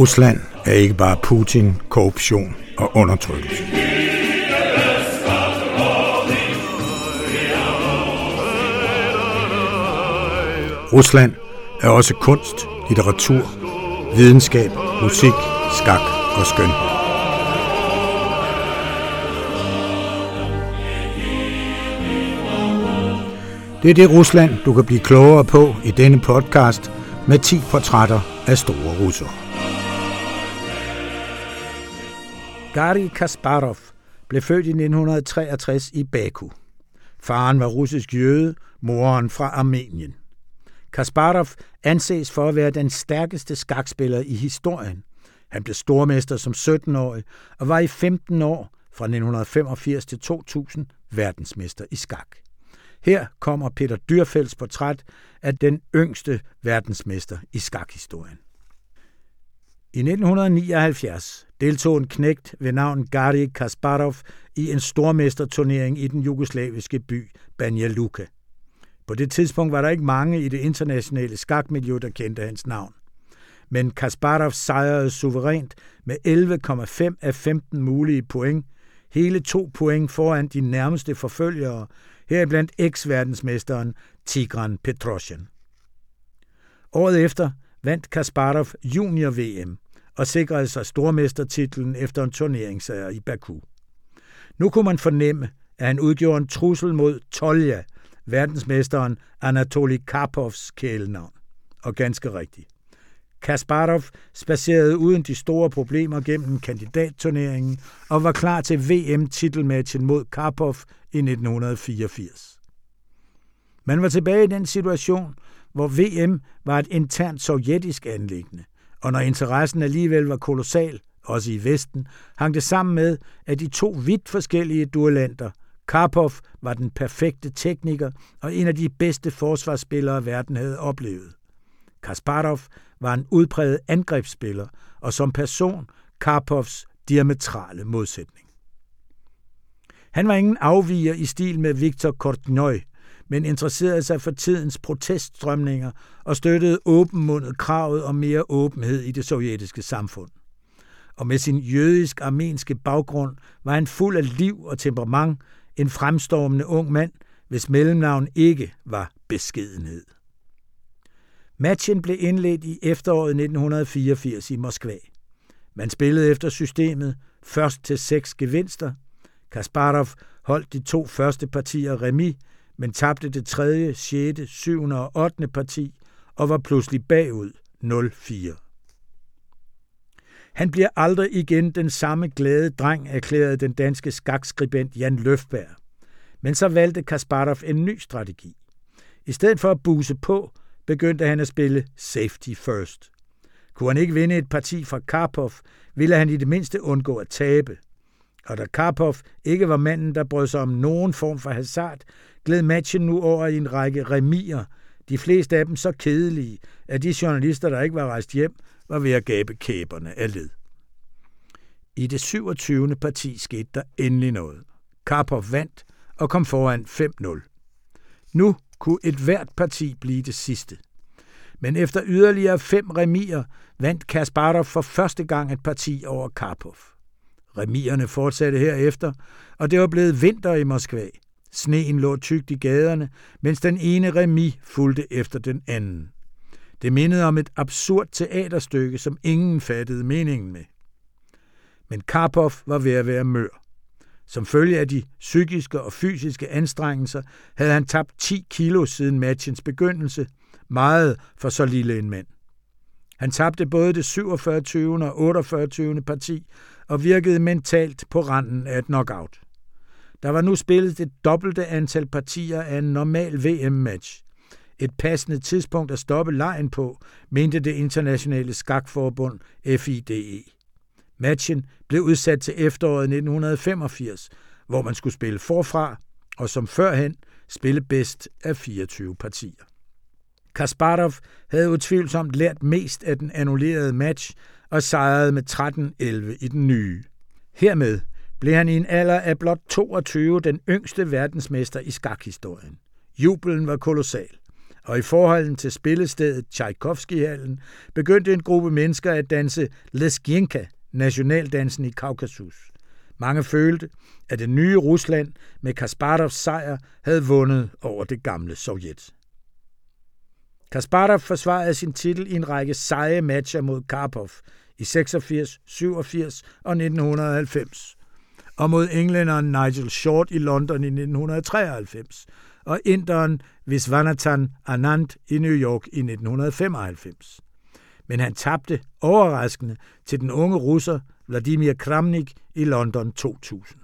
Rusland er ikke bare Putin, korruption og undertrykkelse. Rusland er også kunst, litteratur, videnskab, musik, skak og skønhed. Det er det Rusland, du kan blive klogere på i denne podcast med 10 portrætter af store russere. Garry Kasparov blev født i 1963 i Baku. Faren var russisk jøde, moren fra Armenien. Kasparov anses for at være den stærkeste skakspiller i historien. Han blev stormester som 17-årig og var i 15 år fra 1985 til 2000 verdensmester i skak. Her kommer Peter Dyrfelds portræt af den yngste verdensmester i skakhistorien. I 1979 deltog en knægt ved navn Gari Kasparov i en stormesterturnering i den jugoslaviske by Banja Luka. På det tidspunkt var der ikke mange i det internationale skakmiljø, der kendte hans navn. Men Kasparov sejrede suverænt med 11,5 af 15 mulige point, hele to point foran de nærmeste forfølgere, heriblandt eks-verdensmesteren Tigran Petrosyan. Året efter vandt Kasparov junior-VM og sikrede sig stormestertitlen efter en turneringssejr i Baku. Nu kunne man fornemme, at han udgjorde en trussel mod Tolja, verdensmesteren Anatoly Karpovs kælenavn. Og ganske rigtigt. Kasparov spacerede uden de store problemer gennem kandidatturneringen og var klar til VM-titelmatchen mod Karpov i 1984. Man var tilbage i den situation, hvor VM var et internt sovjetisk anlæggende, og når interessen alligevel var kolossal, også i Vesten, hang det sammen med, at de to vidt forskellige duellanter, Karpov var den perfekte tekniker og en af de bedste forsvarsspillere, verden havde oplevet. Kasparov var en udpræget angrebsspiller og som person Karpovs diametrale modsætning. Han var ingen afviger i stil med Viktor Kortnøj, men interesserede sig for tidens proteststrømninger og støttede åbenmundet kravet om mere åbenhed i det sovjetiske samfund. Og med sin jødisk-armenske baggrund var han fuld af liv og temperament, en fremstormende ung mand, hvis mellemnavn ikke var beskedenhed. Matchen blev indledt i efteråret 1984 i Moskva. Man spillede efter systemet først til seks gevinster. Kasparov holdt de to første partier remis, men tabte det tredje, sjette, syvende og ottende parti og var pludselig bagud 0-4. Han bliver aldrig igen den samme glade dreng, erklærede den danske skakskribent Jan Løfberg. Men så valgte Kasparov en ny strategi. I stedet for at buse på, begyndte han at spille safety first. Kunne han ikke vinde et parti fra Karpov, ville han i det mindste undgå at tabe. Og da Karpov ikke var manden, der brød sig om nogen form for hazard, gled matchen nu over i en række remier, de fleste af dem så kedelige, at de journalister, der ikke var rejst hjem, var ved at gabe kæberne af led. I det 27. parti skete der endelig noget. Karpov vandt og kom foran 5-0. Nu kunne et hvert parti blive det sidste. Men efter yderligere fem remier vandt Kasparov for første gang et parti over Karpov. Remierne fortsatte herefter, og det var blevet vinter i Moskva. Sneen lå tykt i gaderne, mens den ene remi fulgte efter den anden. Det mindede om et absurd teaterstykke, som ingen fattede meningen med. Men Karpov var ved at være mør. Som følge af de psykiske og fysiske anstrengelser havde han tabt 10 kilo siden matchens begyndelse, meget for så lille en mand. Han tabte både det 47. og 48. parti og virkede mentalt på randen af et knockout. Der var nu spillet det dobbelte antal partier af en normal VM-match. Et passende tidspunkt at stoppe lejen på, mente det internationale skakforbund FIDE. Matchen blev udsat til efteråret 1985, hvor man skulle spille forfra, og som førhen spille bedst af 24 partier. Kasparov havde utvivlsomt lært mest af den annullerede match og sejrede med 13-11 i den nye. Hermed blev han i en alder af blot 22 den yngste verdensmester i skakhistorien. Jubelen var kolossal, og i forholden til spillestedet Tchaikovsky-hallen begyndte en gruppe mennesker at danse Lesgienka, nationaldansen i Kaukasus. Mange følte, at det nye Rusland med Kasparovs sejr havde vundet over det gamle Sovjet. Kasparov forsvarede sin titel i en række seje matcher mod Karpov i 86, 87 og 1990, og mod englænderen Nigel Short i London i 1993, og inderen Viswanathan Anand i New York i 1995. Men han tabte overraskende til den unge russer Vladimir Kramnik i London 2000.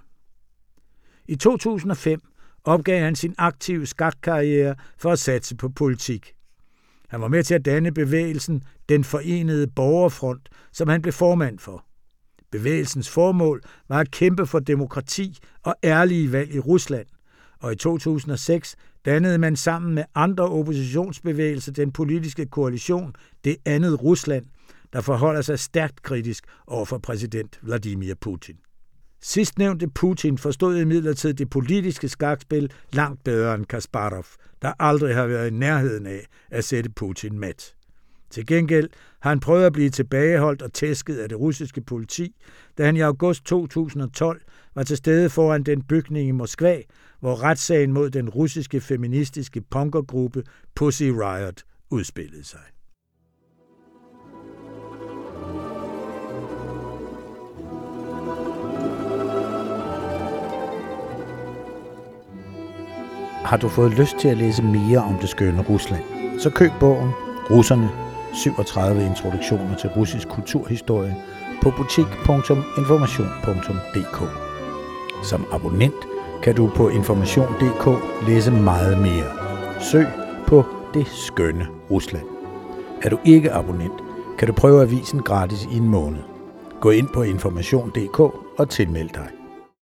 I 2005 opgav han sin aktive skakkarriere for at satse på politik. Han var med til at danne bevægelsen Den Forenede Borgerfront, som han blev formand for. Bevægelsens formål var at kæmpe for demokrati og ærlige valg i Rusland, og i 2006 dannede man sammen med andre oppositionsbevægelser den politiske koalition Det andet Rusland, der forholder sig stærkt kritisk over for præsident Vladimir Putin. Sidstnævnte Putin forstod imidlertid det politiske skakspil langt bedre end Kasparov, der aldrig har været i nærheden af at sætte Putin mat. Til gengæld har han prøvet at blive tilbageholdt og tæsket af det russiske politi, da han i august 2012 var til stede foran den bygning i Moskva, hvor retssagen mod den russiske feministiske punkergruppe Pussy Riot udspillede sig. Har du fået lyst til at læse mere om det skønne Rusland, så køb bogen Russerne 37 introduktioner til russisk kulturhistorie på butik.information.dk. Som abonnent kan du på information.dk læse meget mere. Søg på det skønne Rusland. Er du ikke abonnent, kan du prøve avisen gratis i en måned. Gå ind på information.dk og tilmeld dig.